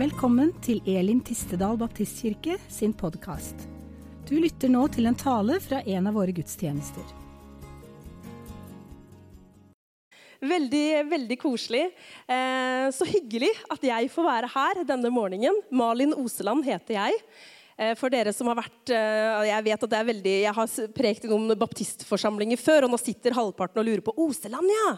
Velkommen til Elim Tistedal Baptistkirke sin podkast. Du lytter nå til en tale fra en av våre gudstjenester. Veldig, veldig koselig. Eh, så hyggelig at jeg får være her denne morgenen. Malin Oseland heter jeg. Eh, for dere som har vært eh, Jeg vet at det er veldig, jeg har prekt noen baptistforsamlinger før, og nå sitter halvparten og lurer på Oseland, ja.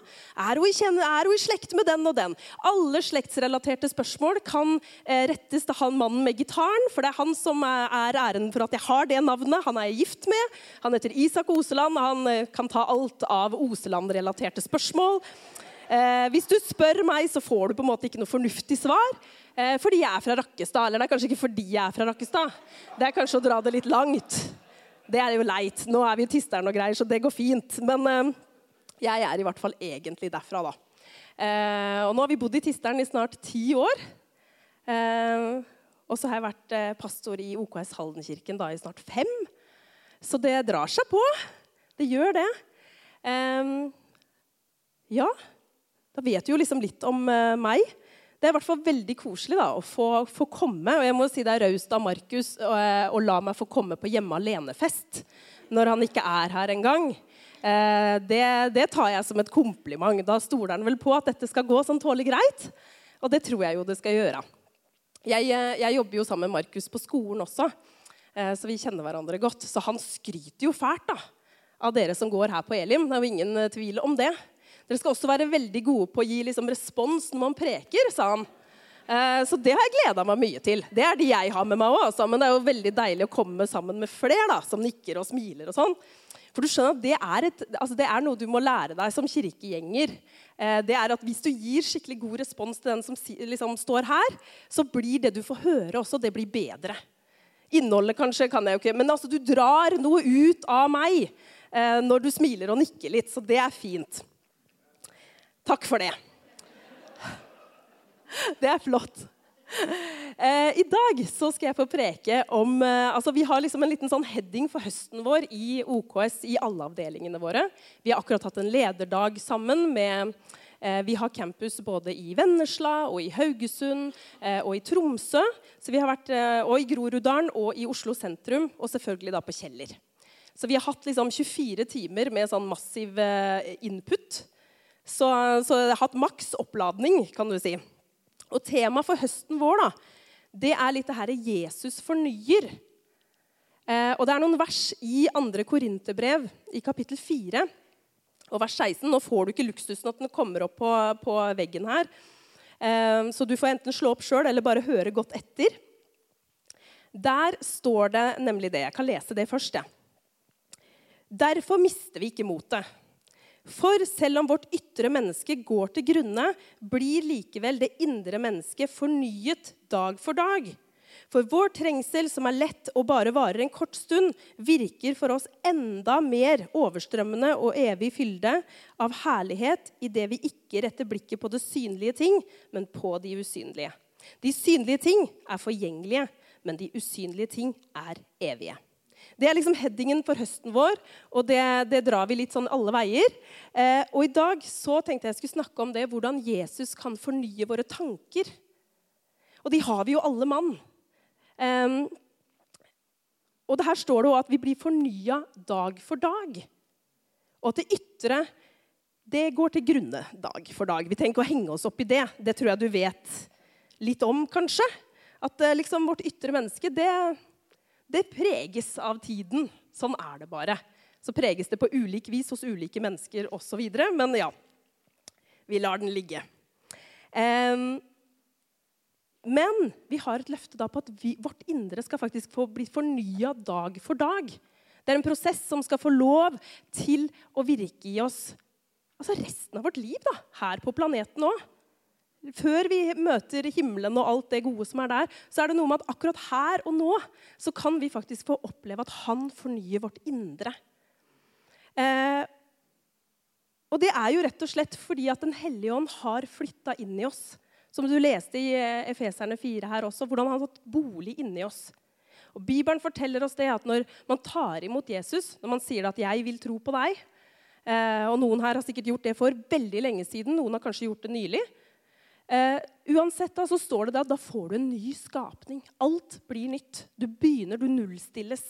Er hun, i, er hun i slekt med den og den? Alle slektsrelaterte spørsmål kan eh, rettes til han mannen med gitaren, for det er han som er æren for at jeg har det navnet. Han er jeg gift med. Han heter Isak Oseland, og han kan ta alt av Oseland-relaterte spørsmål. Hvis du spør meg, så får du på en måte ikke noe fornuftig svar. Eh, fordi jeg er fra Rakkestad. Eller det er kanskje ikke fordi jeg er fra Rakkestad. Det er kanskje å dra det litt langt. Det er jo leit. Nå er vi i Tisteren og greier, så det går fint. Men eh, jeg er i hvert fall egentlig derfra, da. Eh, og nå har vi bodd i Tisteren i snart ti år. Og så har jeg vært pastor i OKS Haldenkirken da, i snart fem. Så det drar seg på. Det gjør det. Ja, da vet du jo liksom litt om meg det er i hvert fall veldig koselig da, å få, få, komme. Og jeg må si det er raust av Markus å la meg få komme på hjemme alene-fest når han ikke er her engang. Eh, det, det tar jeg som et kompliment. Da stoler han vel på at dette skal gå sånn tålelig greit. Og det tror jeg jo det skal gjøre. Jeg, eh, jeg jobber jo sammen med Markus på skolen også, eh, så vi kjenner hverandre godt. Så han skryter jo fælt da, av dere som går her på Elim. Det er jo ingen tvil om det. Dere skal også være veldig gode på å gi liksom, respons når man preker, sa han. Eh, så det har jeg gleda meg mye til. Det er de jeg har med meg òg. Altså. Men det er jo veldig deilig å komme sammen med flere da, som nikker og smiler. og sånn. For du skjønner at det er, et, altså det er, noe du må lære deg som kirkegjenger. Eh, det er at Hvis du gir skikkelig god respons til den som liksom, står her, så blir det du får høre, også det blir bedre. Innholdet kanskje kan jeg jo ikke, men altså, du drar noe ut av meg eh, når du smiler og nikker litt. Så det er fint. Takk for det. Det er flott. Eh, I dag så skal jeg få preke om eh, altså Vi har liksom en liten sånn heading for høsten vår i OKS i alle avdelingene våre. Vi har akkurat hatt en lederdag sammen med eh, Vi har campus både i Vennesla og i Haugesund og i Tromsø. Så vi har vært, og i Groruddalen og i Oslo sentrum, og selvfølgelig da på Kjeller. Så vi har hatt liksom 24 timer med sånn massiv input. Så, så jeg har hatt maks oppladning, kan du si. Og temaet for høsten vår da, det er litt det herre Jesus fornyer. Eh, og det er noen vers i 2. Korinterbrev i kapittel 4 og vers 16. Nå får du ikke luksusen at den kommer opp på, på veggen her. Eh, så du får enten slå opp sjøl eller bare høre godt etter. Der står det nemlig det. Jeg kan lese det først. Ja. Derfor mister vi ikke motet. For selv om vårt ytre menneske går til grunne, blir likevel det indre mennesket fornyet dag for dag. For vår trengsel, som er lett og bare varer en kort stund, virker for oss enda mer overstrømmende og evig fylde av herlighet i det vi ikke retter blikket på det synlige ting, men på de usynlige. De synlige ting er forgjengelige, men de usynlige ting er evige. Det er liksom headingen for høsten vår, og det, det drar vi litt sånn alle veier. Eh, og i dag så tenkte jeg skulle snakke om det, hvordan Jesus kan fornye våre tanker. Og de har vi jo alle mann. Eh, og det her står det òg at vi blir fornya dag for dag. Og at det ytre det går til grunne dag for dag. Vi trenger ikke å henge oss opp i det. Det tror jeg du vet litt om, kanskje. At eh, liksom, vårt ytre menneske det det preges av tiden. Sånn er det bare. Så preges det på ulik vis hos ulike mennesker osv. Men ja, vi lar den ligge. Um, men vi har et løfte da på at vi, vårt indre skal faktisk få bli fornya dag for dag. Det er en prosess som skal få lov til å virke i oss altså resten av vårt liv da, her på planeten òg. Før vi møter himmelen og alt det gode som er der, så er det noe med at akkurat her og nå så kan vi faktisk få oppleve at han fornyer vårt indre. Eh, og det er jo rett og slett fordi at Den hellige ånd har flytta inn i oss. Som du leste i eh, Efeserne 4 her også, hvordan han har tatt bolig inni oss. Og Bibelen forteller oss det at når man tar imot Jesus, når man sier at 'jeg vil tro på deg' eh, Og noen her har sikkert gjort det for veldig lenge siden. Noen har kanskje gjort det nylig Eh, uansett da, så står det at da får du en ny skapning. Alt blir nytt. Du begynner, du nullstilles.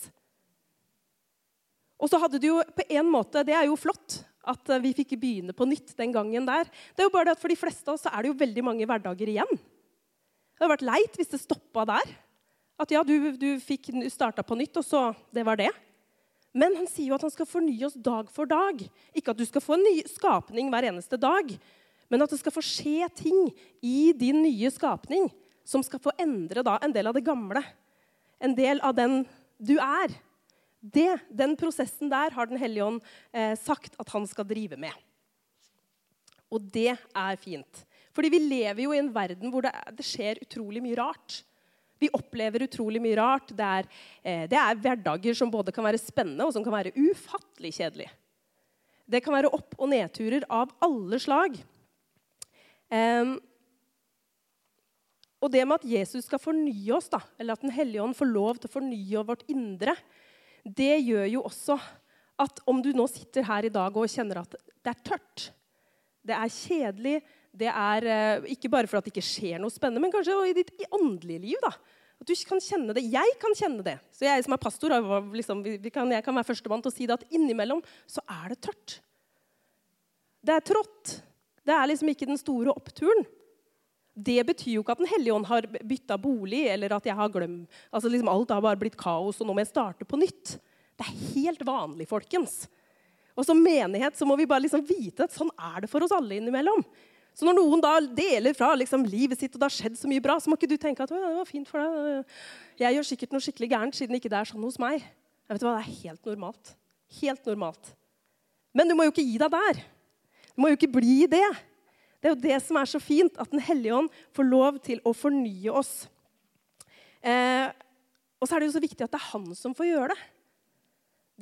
Og så hadde du jo på en måte, Det er jo flott at eh, vi fikk begynne på nytt den gangen der. Det er jo bare det at For de fleste av oss er det jo veldig mange hverdager igjen. Det hadde vært leit hvis det stoppa der. At ja, du, du fikk starta på nytt, og så Det var det. Men han sier jo at han skal fornye oss dag for dag. Ikke at du skal få en ny skapning hver eneste dag, men at det skal få skje ting i din nye skapning som skal få endre da, en del av det gamle. En del av den du er. Det, den prosessen der har Den hellige ånd eh, sagt at han skal drive med. Og det er fint. Fordi vi lever jo i en verden hvor det, det skjer utrolig mye rart. Vi opplever utrolig mye rart. Det er, eh, det er, hverdager som både kan være spennende og som kan være ufattelig kjedelige. Det kan være opp- og nedturer av alle slag. Um, og det med at Jesus skal fornye oss, da, eller at Den hellige ånd får lov til å fornye vårt indre, det gjør jo også at om du nå sitter her i dag og kjenner at det er tørt, det er kjedelig, det er uh, ikke bare for at det ikke skjer noe spennende, men kanskje i ditt i åndelige liv. da. At du kan kjenne det. Jeg kan kjenne det. Så jeg som er pastor, liksom, kan, jeg kan være førstemann til å si det at innimellom så er det tørt. Det er trått. Det er liksom ikke den store oppturen. Det betyr jo ikke at Den hellige ånd har bytta bolig, eller at jeg har glemt altså liksom Alt har bare blitt kaos, og nå må jeg starte på nytt. Det er helt vanlig, folkens. Og som menighet så må vi bare liksom vite at sånn er det for oss alle innimellom. Så når noen da deler fra liksom, livet sitt, og det har skjedd så mye bra, så må ikke du tenke at det var fint for deg. Jeg gjør sikkert noe skikkelig gærent siden ikke det er sånn hos meg. Jeg vet hva, Det er helt normalt. Helt normalt. Men du må jo ikke gi deg der. Du må jo ikke bli det. Det er jo det som er så fint, at Den hellige ånd får lov til å fornye oss. Eh, og så er det jo så viktig at det er han som får gjøre det.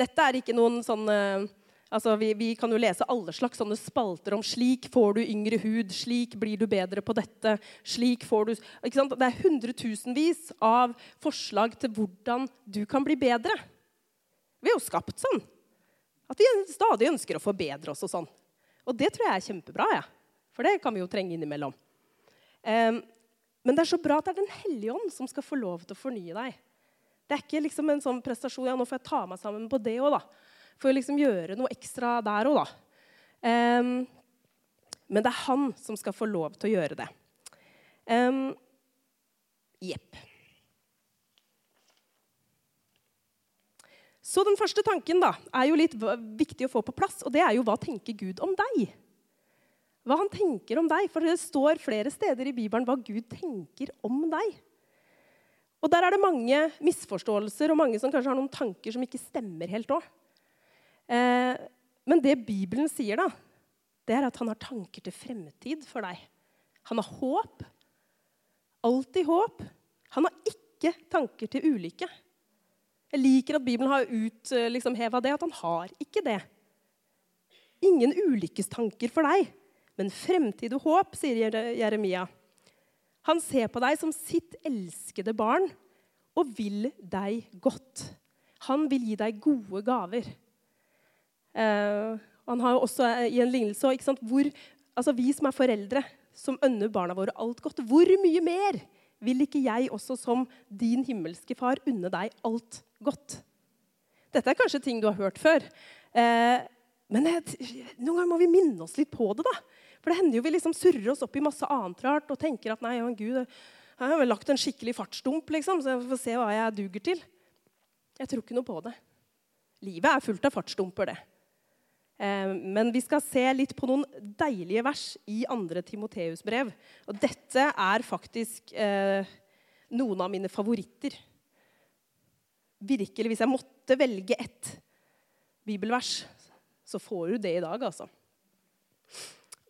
Dette er ikke noen sånn eh, Altså, vi, vi, kan jo lese alle slags sånne spalter om 'slik får du yngre hud', 'slik blir du bedre på dette', 'slik får du Det er hundretusenvis av forslag til hvordan du kan bli bedre. Vi er jo skapt sånn. At vi stadig ønsker å forbedre oss og sånn. Og det tror jeg er kjempebra. Ja. For det kan vi jo trenge innimellom. Um, men det er så bra at det er Den hellige ånd som skal få lov til å fornye deg. Det er ikke liksom en sånn prestasjon ja, nå får jeg ta meg sammen på det òg, da for å liksom gjøre noe ekstra der òg, da. Um, men det er han som skal få lov til å gjøre det. Jepp. Um, Så den første tanken da, er jo litt viktig å få på plass, og det er jo hva tenker Gud om deg? Hva han tenker om deg, for det står flere steder i Bibelen hva Gud tenker om deg. Og Der er det mange misforståelser og mange som kanskje har noen tanker som ikke stemmer helt òg. Eh, men det Bibelen sier, da, det er at han har tanker til fremtid for deg. Han har håp. Alltid håp. Han har ikke tanker til ulykke. Jeg liker at Bibelen har utheva liksom, det, at han har ikke det. Ingen ulykkestanker for deg, men fremtid og håp, sier Jeremia. Han ser på deg som sitt elskede barn og vil deg godt. Han vil gi deg gode gaver. Uh, han har jo også uh, i en lignelse hvor, altså Vi som er foreldre, som ønner barna våre alt godt, hvor mye mer vil ikke jeg også som din himmelske far unne deg alt godt? Dette er kanskje ting du har hørt før. Eh, men noen ganger må vi minne oss litt på det. da. For det hender jo vi liksom surrer oss opp i masse annet rart og tenker at nei, ja, Gud, jeg har vel lagt en skikkelig fartsdump, liksom, så jeg får se hva jeg duger til. Jeg tror ikke noe på det. Livet er fullt av fartsdumper, det. Eh, men vi skal se litt på noen deilige vers i 2. Timoteus brev. Og dette er faktisk eh, noen av mine favoritter. Virkelig, Hvis jeg måtte velge ett bibelvers, så får du det i dag, altså.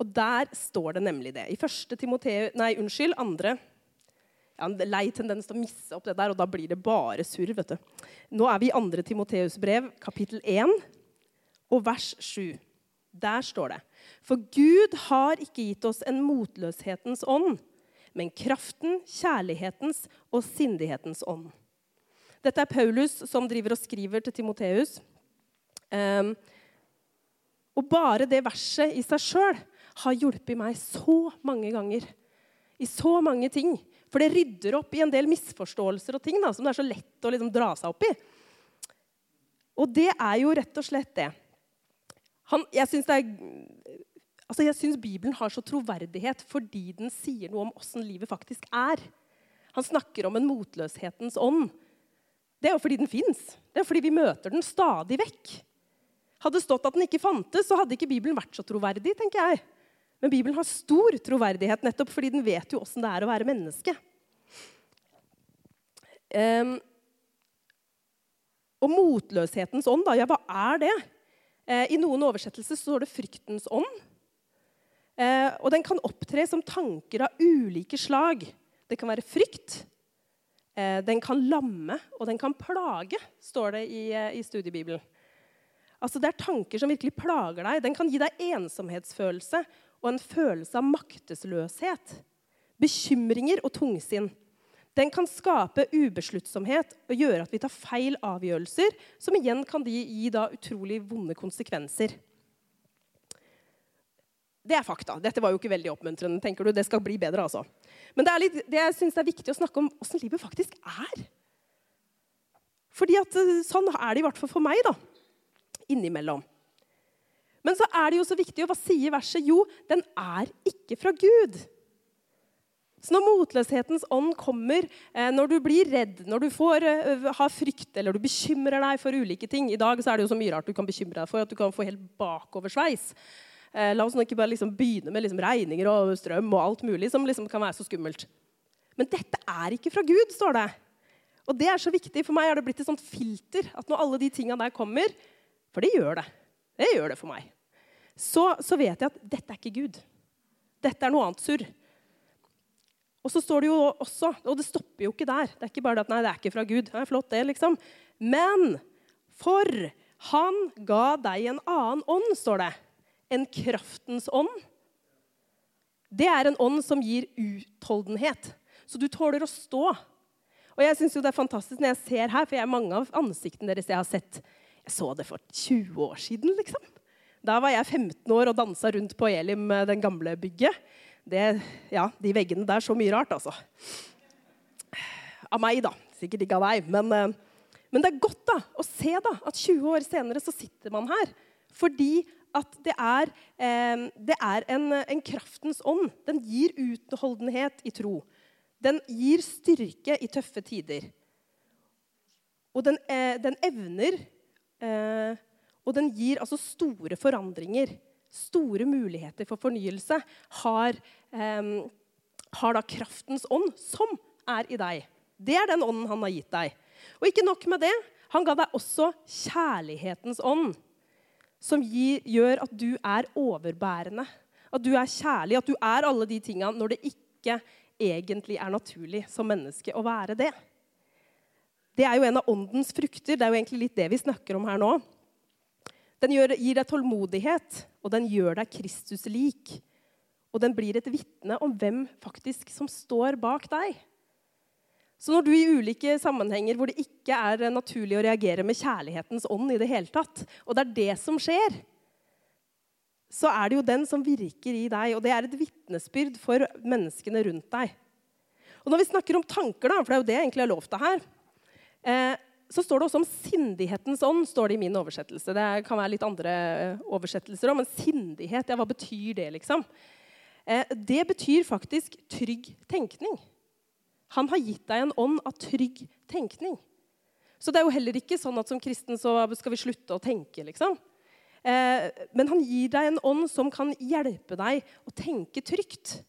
Og der står det nemlig det. I første Timoteus Nei, unnskyld, andre har en lei tendens til å misse opp det der, og da blir det bare surr. Nå er vi i 2. Timoteus brev, kapittel 1 og vers 7. Der står det For Gud har ikke gitt oss en motløshetens ånd, men kraften, kjærlighetens og sindighetens ånd. Dette er Paulus som driver og skriver til Timoteus. Um, og bare det verset i seg sjøl har hjulpet meg så mange ganger i så mange ting. For det rydder opp i en del misforståelser og ting da, som det er så lett å liksom dra seg opp i. Og det er jo rett og slett det. Han, jeg syns altså Bibelen har så troverdighet fordi den sier noe om åssen livet faktisk er. Han snakker om en motløshetens ånd. Det er jo fordi den fins. Det er fordi vi møter den stadig vekk. Hadde det stått at den ikke fantes, så hadde ikke Bibelen vært så troverdig. tenker jeg. Men Bibelen har stor troverdighet nettopp fordi den vet jo åssen det er å være menneske. Um, og motløshetens ånd, da, ja, hva er det? Eh, I noen oversettelser står det 'fryktens ånd'. Eh, og den kan opptre som tanker av ulike slag. Det kan være frykt. Eh, den kan lamme, og den kan plage, står det i, i studiebibelen. Altså, det er tanker som virkelig plager deg. Den kan gi deg ensomhetsfølelse og en følelse av maktesløshet. Bekymringer og tungsinn. Den kan skape ubesluttsomhet og gjøre at vi tar feil avgjørelser, som igjen kan gi da utrolig vonde konsekvenser. Det er fakta. Dette var jo ikke veldig oppmuntrende. tenker du. Det skal bli bedre, altså. Men det, litt, det jeg synes er viktig å snakke om åssen livet faktisk er. Fordi at eh, Sånn er det i hvert fall for meg. da, Innimellom. Men så er det jo så viktig, og hva sier verset? Jo, den er ikke fra Gud. Så når motløshetens ånd kommer, eh, når du blir redd, når du får, uh, har frykt eller du bekymrer deg for ulike ting I dag er det jo så mye rart du kan bekymre deg for at du kan få helt bakoversveis. Uh, la oss ikke bare liksom begynne med liksom regninger og strøm og alt mulig som liksom kan være så skummelt. Men dette er ikke fra Gud, står det. Og det er så viktig. For meg har det blitt et sånt filter at når alle de tinga der kommer For det gjør det. Det gjør det for meg. Så, så vet jeg at dette er ikke Gud. Dette er noe annet surr. Og så står det jo også, og det stopper jo ikke der. Det er ikke bare det at nei, det er ikke fra Gud. Det er flott, det, liksom. Men for han ga deg en annen ånd, står det. En kraftens ånd. Det er en ånd som gir utholdenhet. Så du tåler å stå. Og jeg synes jo det er fantastisk når jeg ser her, for jeg er mange av ansiktene deres jeg har sett. Jeg så det for 20 år siden, liksom. Da var jeg 15 år og dansa rundt på Elim, den gamle bygget det, ja, de veggene der så mye rart, altså. Av meg, da. Sikkert ikke av deg. Men, eh, men, det er godt da, å se da, at 20 år senere så sitter man her. Fordi at det er, eh, det er en, en, kraftens ånd. Den gir utholdenhet i tro. Den gir styrke i tøffe tider. Og den, eh, den evner eh, Og den gir altså store forandringer store muligheter for fornyelse, har, eh, har da kraftens ånd, som er i deg. Det er den ånden han har gitt deg. Og ikke nok med det. Han ga deg også kjærlighetens ånd, som gir, gjør at du er overbærende. At du er kjærlig, at du er alle de tinga når det ikke egentlig er naturlig som menneske å være det. Det er jo en av åndens frukter. Det er jo egentlig litt det vi snakker om her nå. Den gir deg tålmodighet, og den gjør deg Kristus lik. Og den blir et vitne om hvem faktisk som står bak deg. Så når du i ulike sammenhenger hvor det ikke er naturlig å reagere med kjærlighetens ånd i det hele tatt, og det er det som skjer, så er det jo den som virker i deg, og det er et vitnesbyrd for menneskene rundt deg. Og når vi snakker om tanker, da, for det er jo det jeg egentlig har lovt deg her eh, så står det også om sindighetens ånd, står det i min oversettelse. Det kan være litt andre eh, oversettelser òg, men sindighet, ja, hva betyr det, liksom? Eh, det betyr faktisk trygg tenkning. Han har gitt deg en ånd av trygg tenkning. Så det er jo heller ikke sånn at som kristen så skal vi slutte å tenke, liksom. Eh, men han gir deg en ånd som kan hjelpe deg å tenke trygt.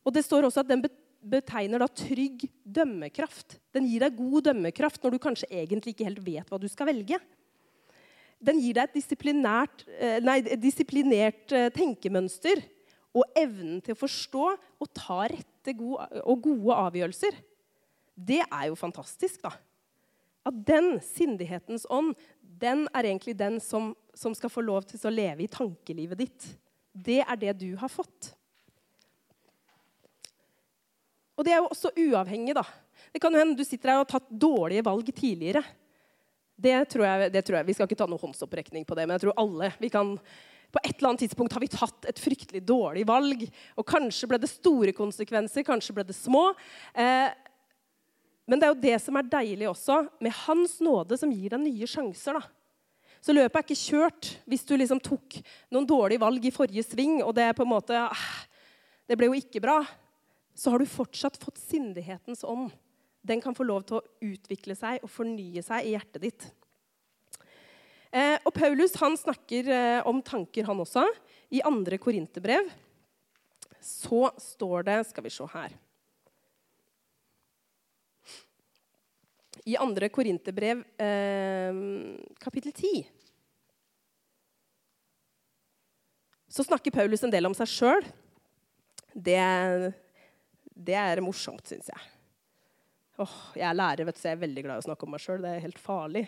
Og det står også at den betyr betegner da trygg dømmekraft. Den gir deg god dømmekraft når du kanskje egentlig ikke helt vet hva du skal velge. Den gir deg et nei, et disiplinert eh, tenkemønster og evnen til å forstå og ta rette og gode avgjørelser. Det er jo fantastisk, da. At den sindighetens ånd den er egentlig den som, som skal få lov til å leve i tankelivet ditt. Det er det du har fått. Og det er jo også uavhengig, da. Det kan jo hende du sitter her og har tatt dårlige valg tidligere. Det tror, jeg, det tror jeg, Vi skal ikke ta noen håndsopprekning på det, men jeg tror alle vi kan På et eller annet tidspunkt har vi tatt et fryktelig dårlig valg. Og kanskje ble det store konsekvenser, kanskje ble det små. Eh, men det er jo det som er deilig også, med Hans nåde som gir deg nye sjanser. da. Så løpet er ikke kjørt hvis du liksom tok noen dårlige valg i forrige sving, og det på en måte ah, Det ble jo ikke bra. Så har du fortsatt fått sindighetens ånd. Den kan få lov til å utvikle seg og fornye seg i hjertet ditt. Eh, og Paulus han snakker eh, om tanker, han også. I andre korinterbrev så står det Skal vi se her I andre korinterbrev, eh, kapittel 10, så snakker Paulus en del om seg sjøl. Det, det, er morsomt, syns jeg. Åh, jeg er lærer, vet du, så jeg er veldig glad i å snakke om meg sjøl. Det er helt farlig.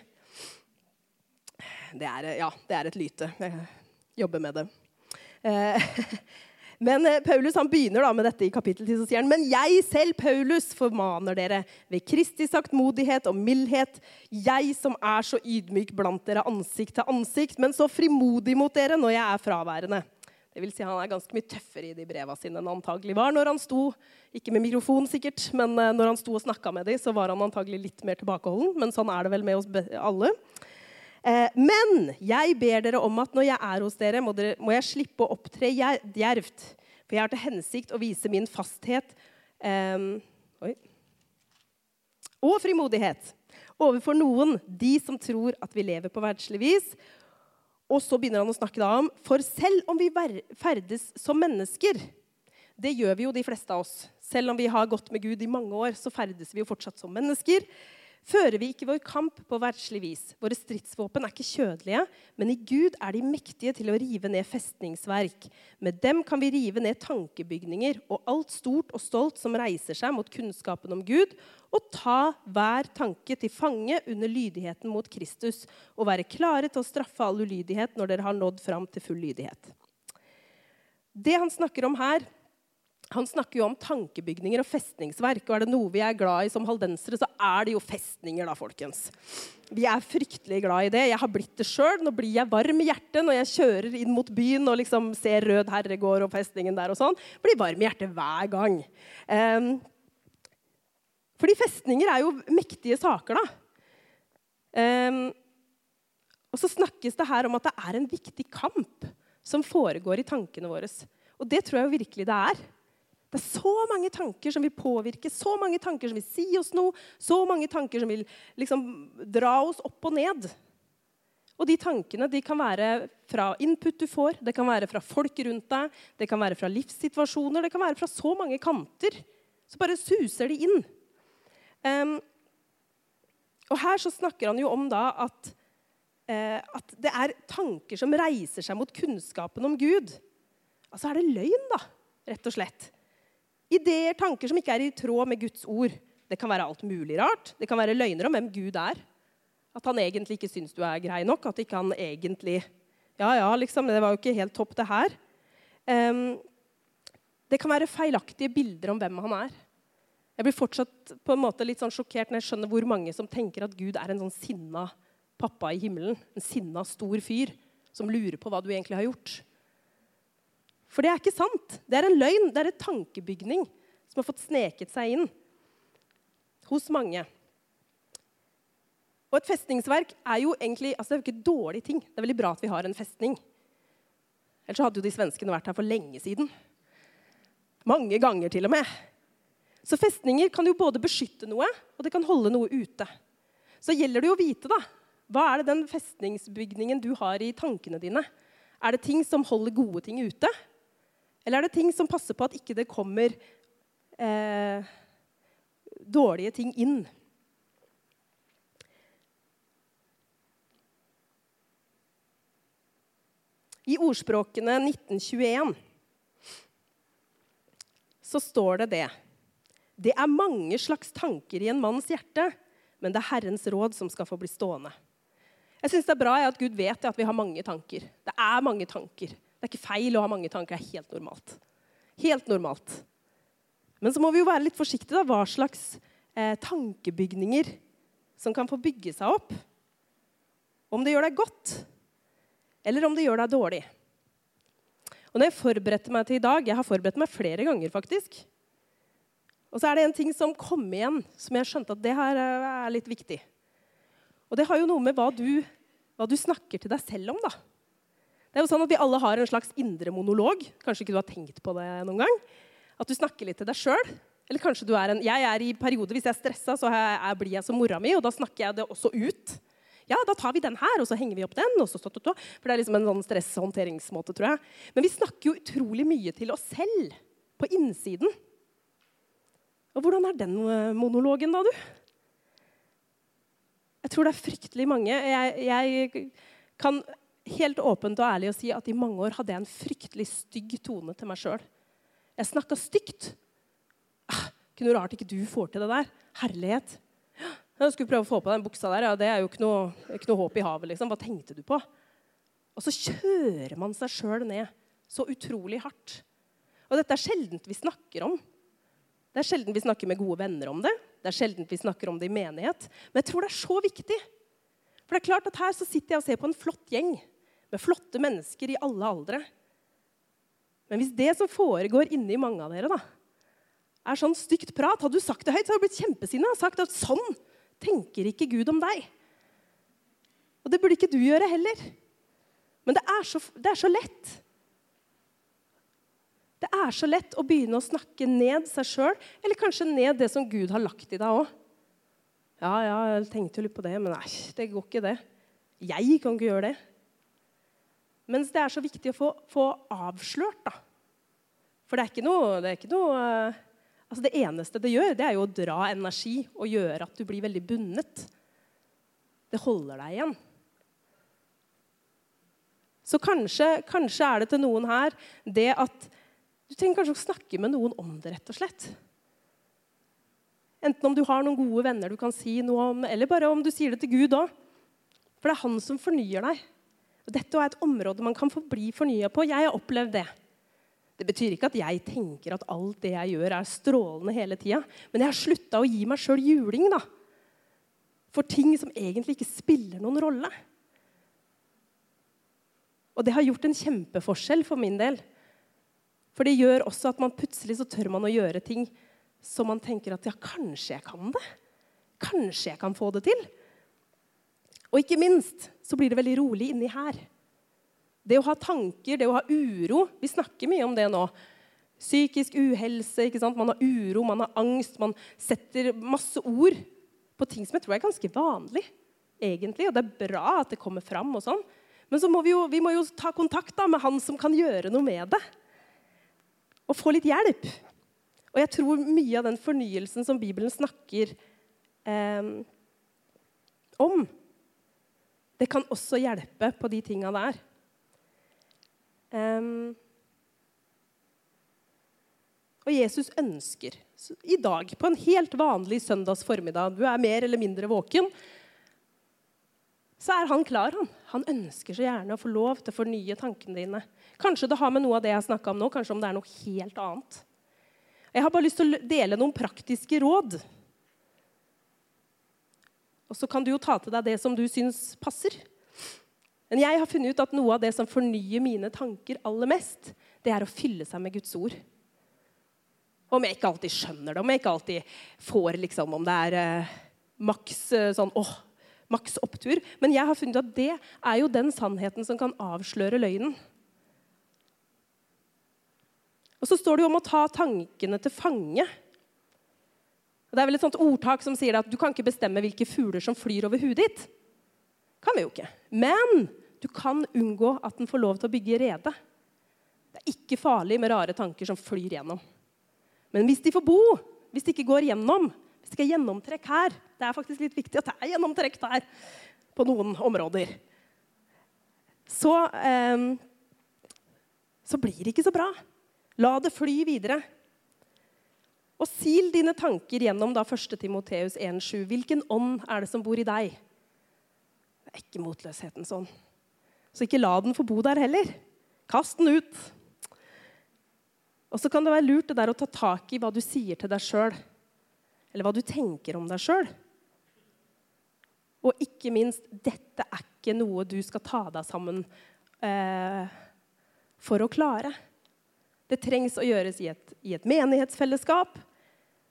Det er, ja, det er et lyte. Jeg jobber med det. Eh, Men eh, Paulus han begynner da med dette i kapittel 10. Så sier han, men jeg selv, Paulus, formaner dere ved Kristi saktmodighet og mildhet, jeg som er så ydmyk blant dere ansikt til ansikt, men så frimodig mot dere når jeg er fraværende. Det vil si, Han er ganske mye tøffere i de breva sine enn han antagelig var når han sto ikke med mikrofon sikkert, men eh, når han sto og snakka med dem, så var han antagelig litt mer tilbakeholden. Men sånn er det vel med oss alle. Eh, men jeg ber dere om at når jeg er hos dere, må, dere, må jeg slippe å opptre djervt. For jeg har til hensikt å vise min fasthet eh, og frimodighet overfor noen, de som tror at vi lever på verdslig vis. Og så begynner han å snakke da om For selv om vi ferdes som mennesker Det gjør vi jo de fleste av oss. Selv om vi har gått med Gud i mange år, så ferdes vi jo fortsatt som mennesker fører vi ikke vår kamp på verdslig vis. Våre stridsvåpen er ikke kjødelige, men i Gud er de mektige til å rive ned festningsverk. Med dem kan vi rive ned tankebygninger og alt stort og stolt som reiser seg mot kunnskapen om Gud, og ta hver tanke til fange under lydigheten mot Kristus, og være klare til å straffe all ulydighet når dere har nådd fram til full lydighet. Det han snakker om her, han snakker jo om tankebygninger og festningsverk. Og er det noe vi er glad i som haldensere, så er det jo festninger, da, folkens. Vi er fryktelig glad i det. Jeg har blitt det sjøl. Nå blir jeg varm i hjertet når jeg kjører inn mot byen og liksom ser Rød herregård og festningen der og sånn. Blir varm i hjertet hver gang. Um, fordi festninger er jo mektige saker, da. Um, og så snakkes det her om at det er en viktig kamp som foregår i tankene våre. Og det tror jeg jo virkelig det er. Det er så mange tanker som vil påvirke, så mange tanker som vil si oss noe, så mange tanker som vil liksom dra oss opp og ned. Og de tankene de kan være fra input du får, det kan være fra folk rundt deg, det kan være fra livssituasjoner, det kan være fra så mange kanter. Så bare suser de inn. Um, og her så snakker han jo om da at, uh, at det er tanker som reiser seg mot kunnskapen om Gud. Altså er det løgn, da, rett og slett. Ideer, tanker som ikke er i tråd med Guds ord. Det kan være alt mulig rart. Det kan være løgner om hvem Gud er. At han egentlig ikke syns du er grei nok. At ikke han egentlig Ja, ja, liksom, det var jo ikke helt topp, det her. Um, det kan være feilaktige bilder om hvem han er. Jeg blir fortsatt på en måte litt sånn sjokkert når jeg skjønner hvor mange som tenker at Gud er en sånn sinna pappa i himmelen. En sinna, stor fyr som lurer på hva du egentlig har gjort. For det er ikke sant. Det er en løgn. Det er en tankebygning som har fått sneket seg inn hos mange. Og et festningsverk er jo egentlig altså det er jo ikke dårlig ting. Det er veldig bra at vi har en festning. Ellers hadde jo de svenskene vært her for lenge siden. Mange ganger til og med. Så festninger kan jo både beskytte noe, og det kan holde noe ute. Så gjelder det jo å vite, da. Hva er det den festningsbygningen du har i tankene dine? Er det ting som holder gode ting ute? Eller er det ting som passer på at ikke det kommer eh, dårlige ting inn? I ordspråkene 1921 så står det det. Det er mange slags tanker i en manns hjerte, men det er Herrens råd som skal få bli stående. Jeg synes Det er bra at Gud vet at vi har mange tanker. Det er mange tanker. Det er ikke feil å ha mange tanker. Det er helt normalt. Helt normalt. Men så må vi jo være litt forsiktige da, hva slags eh, tankebygninger som kan få bygge seg opp. Om det gjør deg godt, eller om det gjør deg dårlig. Og når jeg forberedte meg til i dag Jeg har forberedt meg flere ganger, faktisk. Og så er det en ting som kom igjen, som jeg skjønte at det her er litt viktig. Og det har jo noe med hva du, hva du snakker til deg selv om, da. Det er jo sånn at Vi alle har en slags indre monolog. Kanskje ikke du har tenkt på det noen gang. At du snakker litt til deg sjøl. Eller kanskje du er en Jeg er i perioder hvis jeg er stressa, så jeg, blir jeg som mora mi, og da snakker jeg det også ut. Ja, da tar vi den her, og så henger vi opp den. og så, så, så, For det er liksom en sånn stresshåndteringsmåte, tror jeg. Men vi snakker jo utrolig mye til oss selv på innsiden. Og hvordan er den eh, monologen, da, du? Jeg tror det er fryktelig mange. Jeg, jeg kan helt åpent og ærlig å si at i mange år hadde jeg en fryktelig stygg tone til meg sjøl. Jeg snakka stygt. Ah, ikke noe rart ikke du får til det der. Herlighet. Jeg skulle prøve å få på den buksa der. Ja, det er jo ikke noe, ikke noe håp i havet. liksom. Hva tenkte du på? Og så kjører man seg sjøl ned så utrolig hardt. Og dette er sjeldent vi snakker om. Det er sjelden vi snakker med gode venner om det. Det er sjelden vi snakker om det i menighet. Men jeg tror det er så viktig. For det er klart at her så sitter jeg og ser på en flott gjeng med flotte mennesker i alle aldre. Men hvis det som foregår inni mange av dere, da, er sånn stygt prat Hadde du sagt det høyt, så hadde du blitt kjempesinna og sagt at sånn tenker ikke Gud om deg. Og det burde ikke du gjøre heller. Men det er så, det er så lett. Det er så lett å begynne å snakke ned seg sjøl, eller kanskje ned det som Gud har lagt i deg òg. Ja, ja, jeg tenkte jo litt på det, men nei, det går ikke, det. Jeg kan ikke gjøre det. Mens det er så viktig å få, få avslørt, da. For det er ikke noe, det, ikke noe uh, altså det eneste det gjør, det er jo å dra energi og gjøre at du blir veldig bundet. Det holder deg igjen. Så kanskje, kanskje er det til noen her det at du trenger kanskje å snakke med noen om det, rett og slett. Enten om du har noen gode venner du kan si noe om, eller bare om du sier det til Gud òg. For det er han som fornyer deg. Og dette er et område man kan få bli fornya på. Jeg har opplevd det. Det betyr ikke at jeg tenker at alt det jeg gjør, er strålende hele tida. Men jeg har slutta å gi meg sjøl juling da. for ting som egentlig ikke spiller noen rolle. Og det har gjort en kjempeforskjell for min del. For det gjør også at man plutselig så tør man å gjøre ting som man tenker at ja, kanskje jeg kan det. Kanskje jeg kan få det til. Og ikke minst så blir det veldig rolig inni her. Det å ha tanker, det å ha uro Vi snakker mye om det nå. Psykisk uhelse, ikke sant? man har uro, man har angst. Man setter masse ord på ting som jeg tror er ganske vanlig. egentlig, Og det er bra at det kommer fram. og sånn. Men så må vi jo, vi må jo ta kontakt da, med han som kan gjøre noe med det og få litt hjelp. Og jeg tror mye av den fornyelsen som Bibelen snakker eh, om, det kan også hjelpe på de tinga der. Um, og Jesus ønsker i dag, på en helt vanlig søndags formiddag Du er mer eller mindre våken. Så er han klar. Han Han ønsker så gjerne å få lov til å fornye tankene dine. Kanskje det har med noe av det jeg snakka om nå, kanskje om det er noe helt annet. Jeg har bare lyst til å dele noen praktiske råd. Og så kan du jo ta til deg det som du syns passer. Men jeg har funnet ut at noe av det som fornyer mine tanker aller mest, det er å fylle seg med Guds ord. Om jeg ikke alltid skjønner det, om jeg ikke alltid får liksom, om det er eh, maks eh, sånn åh, maks opptur. Men jeg har funnet at det er jo den sannheten som kan avsløre løgnen. Og så står det jo om å ta tankene til fange. Og det er vel et sånt ordtak som sier at du kan ikke bestemme hvilke fugler som flyr over hudet ditt. Kan vi jo ikke. Men du kan unngå at den får lov til å bygge rede. Det er ikke farlig med rare tanker som flyr gjennom. Men hvis de får bo, hvis de ikke går gjennom, hvis det ikke er gjennomtrekk her Det er faktisk litt viktig at det er gjennomtrekk der på noen områder. Så, eh, så blir det ikke så bra. La det fly videre. Og sil dine tanker gjennom da 1. Timoteus 1,7. Hvilken ånd er det som bor i deg? Det er ikke motløshetens ånd. Så ikke la den få bo der heller. Kast den ut. Og så kan det være lurt det der å ta tak i hva du sier til deg sjøl. Eller hva du tenker om deg sjøl. Og ikke minst, dette er ikke noe du skal ta deg sammen eh, for å klare. Det trengs å gjøres i et, i et menighetsfellesskap,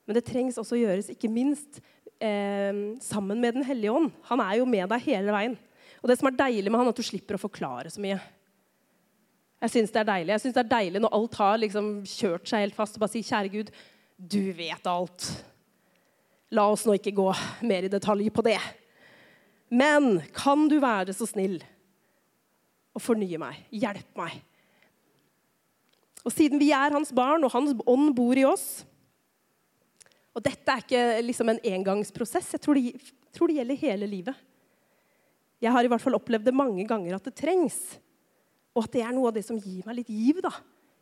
men det trengs også å gjøres ikke minst eh, sammen med Den hellige ånd. Han er jo med deg hele veien. Og det som er deilig med han, er at du slipper å forklare så mye. Jeg syns det er deilig Jeg synes det er deilig når alt har liksom kjørt seg helt fast, og bare si, kjære Gud, du vet alt. La oss nå ikke gå mer i detalj på det. Men kan du være så snill å fornye meg? Hjelp meg. Og siden vi er hans barn, og hans ånd bor i oss Og dette er ikke liksom en engangsprosess. Jeg tror det, tror det gjelder hele livet. Jeg har i hvert fall opplevd det mange ganger at det trengs. Og at det er noe av det som gir meg litt giv. da.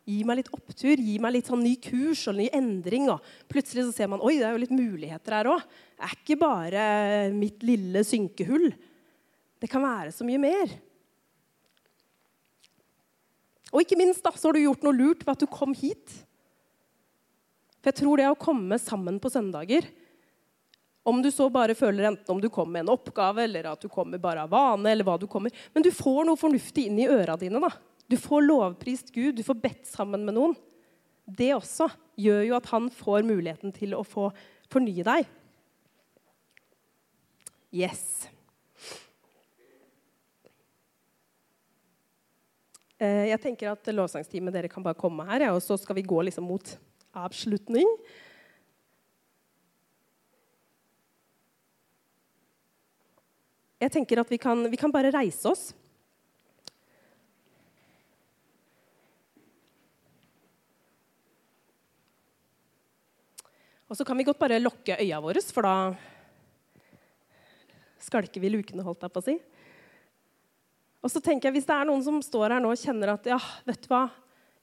Gir meg litt opptur, gir meg litt sånn ny kurs og ny endring. Og plutselig så ser man oi, det er jo litt muligheter her òg. Det er ikke bare mitt lille synkehull. Det kan være så mye mer. Og ikke minst da, så har du gjort noe lurt ved at du kom hit. For jeg tror det å komme sammen på søndager Om du så bare føler enten om du kommer med en oppgave, eller at du kommer bare av vane, eller hva du kommer Men du får noe fornuftig inn i øra dine. da. Du får lovprist Gud, du får bedt sammen med noen. Det også gjør jo at han får muligheten til å få fornye deg. Yes. Eh, jeg tenker at lovsangsteamet dere kan bare komme her, ja, og så skal vi gå liksom mot avslutning. Jeg tenker at vi kan, vi kan bare reise oss. Og så kan vi godt bare lukke øya våre, for da skalker vi lukene, holdt jeg på å si. Og så tenker jeg, Hvis det er noen som står her nå og kjenner at ja, vet du hva,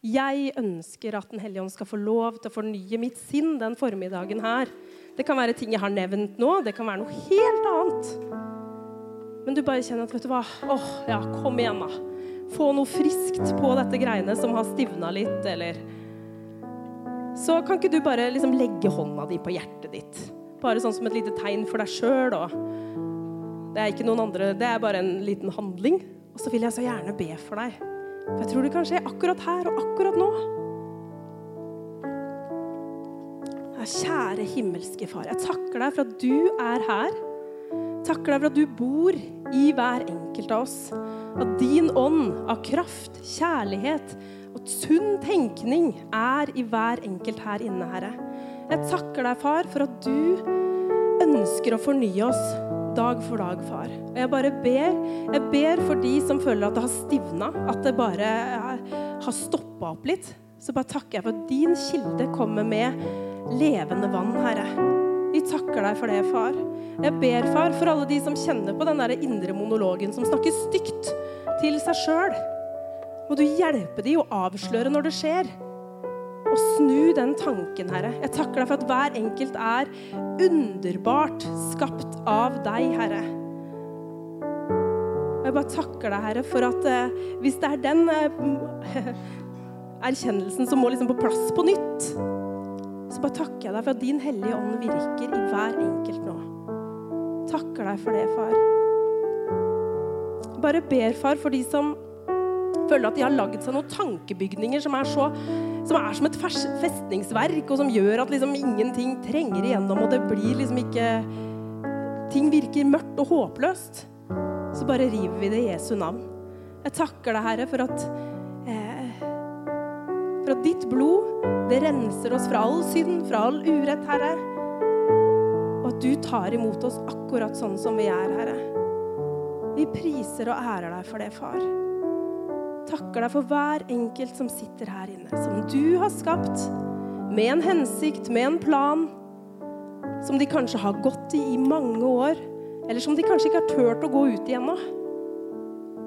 jeg ønsker at Den hellige ånd skal få lov til å fornye mitt sinn den formiddagen her. Det kan være ting jeg har nevnt nå, det kan være noe helt annet. Men du bare kjenner at vet du hva, åh, ja, kom igjen, da. Få noe friskt på dette greiene som har stivna litt, eller Så kan ikke du bare liksom legge hånda di på hjertet ditt? Bare sånn som et lite tegn for deg sjøl. Det er ikke noen andre, det er bare en liten handling. Og så vil jeg så gjerne be for deg. For jeg tror det kan skje akkurat her og akkurat nå. Kjære himmelske Far, jeg takker deg for at du er her. Takker deg for at du bor i hver enkelt av oss. At din ånd av kraft, kjærlighet og sunn tenkning er i hver enkelt her inne, Herre. Jeg takker deg, far, for at du ønsker å fornye oss dag for dag, far. Og jeg bare ber. Jeg ber for de som føler at det har stivna, at det bare har stoppa opp litt. Så bare takker jeg for at din kilde kommer med levende vann, Herre. Vi takker deg for det, far. Jeg ber, far, for alle de som kjenner på den der indre monologen, som snakker stygt til seg sjøl. Må du hjelpe de å avsløre når det skjer og snu den tanken, Herre. Jeg takker deg for at hver enkelt er underbart skapt av deg, Herre. Og jeg bare takker deg, Herre, for at eh, hvis det er den eh, erkjennelsen som må liksom på plass på nytt, så bare takker jeg deg for at din hellige ånd virker i hver enkelt nå. Takker deg for det, far. Bare ber, far, for de som føler at de har lagd seg noen tankebygninger som er, så, som er som et festningsverk, og som gjør at liksom ingenting trenger igjennom, og det blir liksom ikke Ting virker mørkt og håpløst. Så bare river vi det i Jesu navn. Jeg takker deg, Herre, for at eh, for at ditt blod, det renser oss fra all synd, fra all urett, Herre. Og at du tar imot oss akkurat sånn som vi er, Herre. Vi priser og ærer deg for det, far takker deg for hver enkelt som sitter her inne, som du har skapt med en hensikt, med en plan, som de kanskje har gått i i mange år, eller som de kanskje ikke har turt å gå ut i ennå.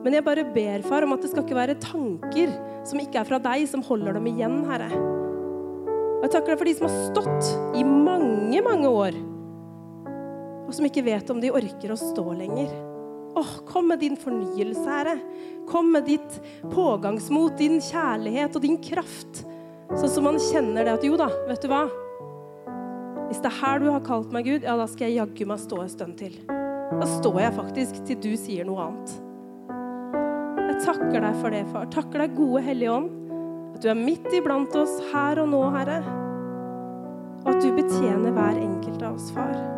Men jeg bare ber, far, om at det skal ikke være tanker som ikke er fra deg, som holder dem igjen, Herre. Og jeg takker deg for de som har stått i mange, mange år, og som ikke vet om de orker å stå lenger. Åh, kom med din fornyelse, Herre. Kom med ditt pågangsmot, din kjærlighet og din kraft. Sånn som man kjenner det at jo da, vet du hva? Hvis det er her du har kalt meg, Gud, ja, da skal jeg jaggu meg stå en stund til. Da står jeg faktisk til du sier noe annet. Jeg takker deg for det, far. Takker deg, gode Hellige Ånd, at du er midt iblant oss her og nå, Herre. Og at du betjener hver enkelt av oss, far.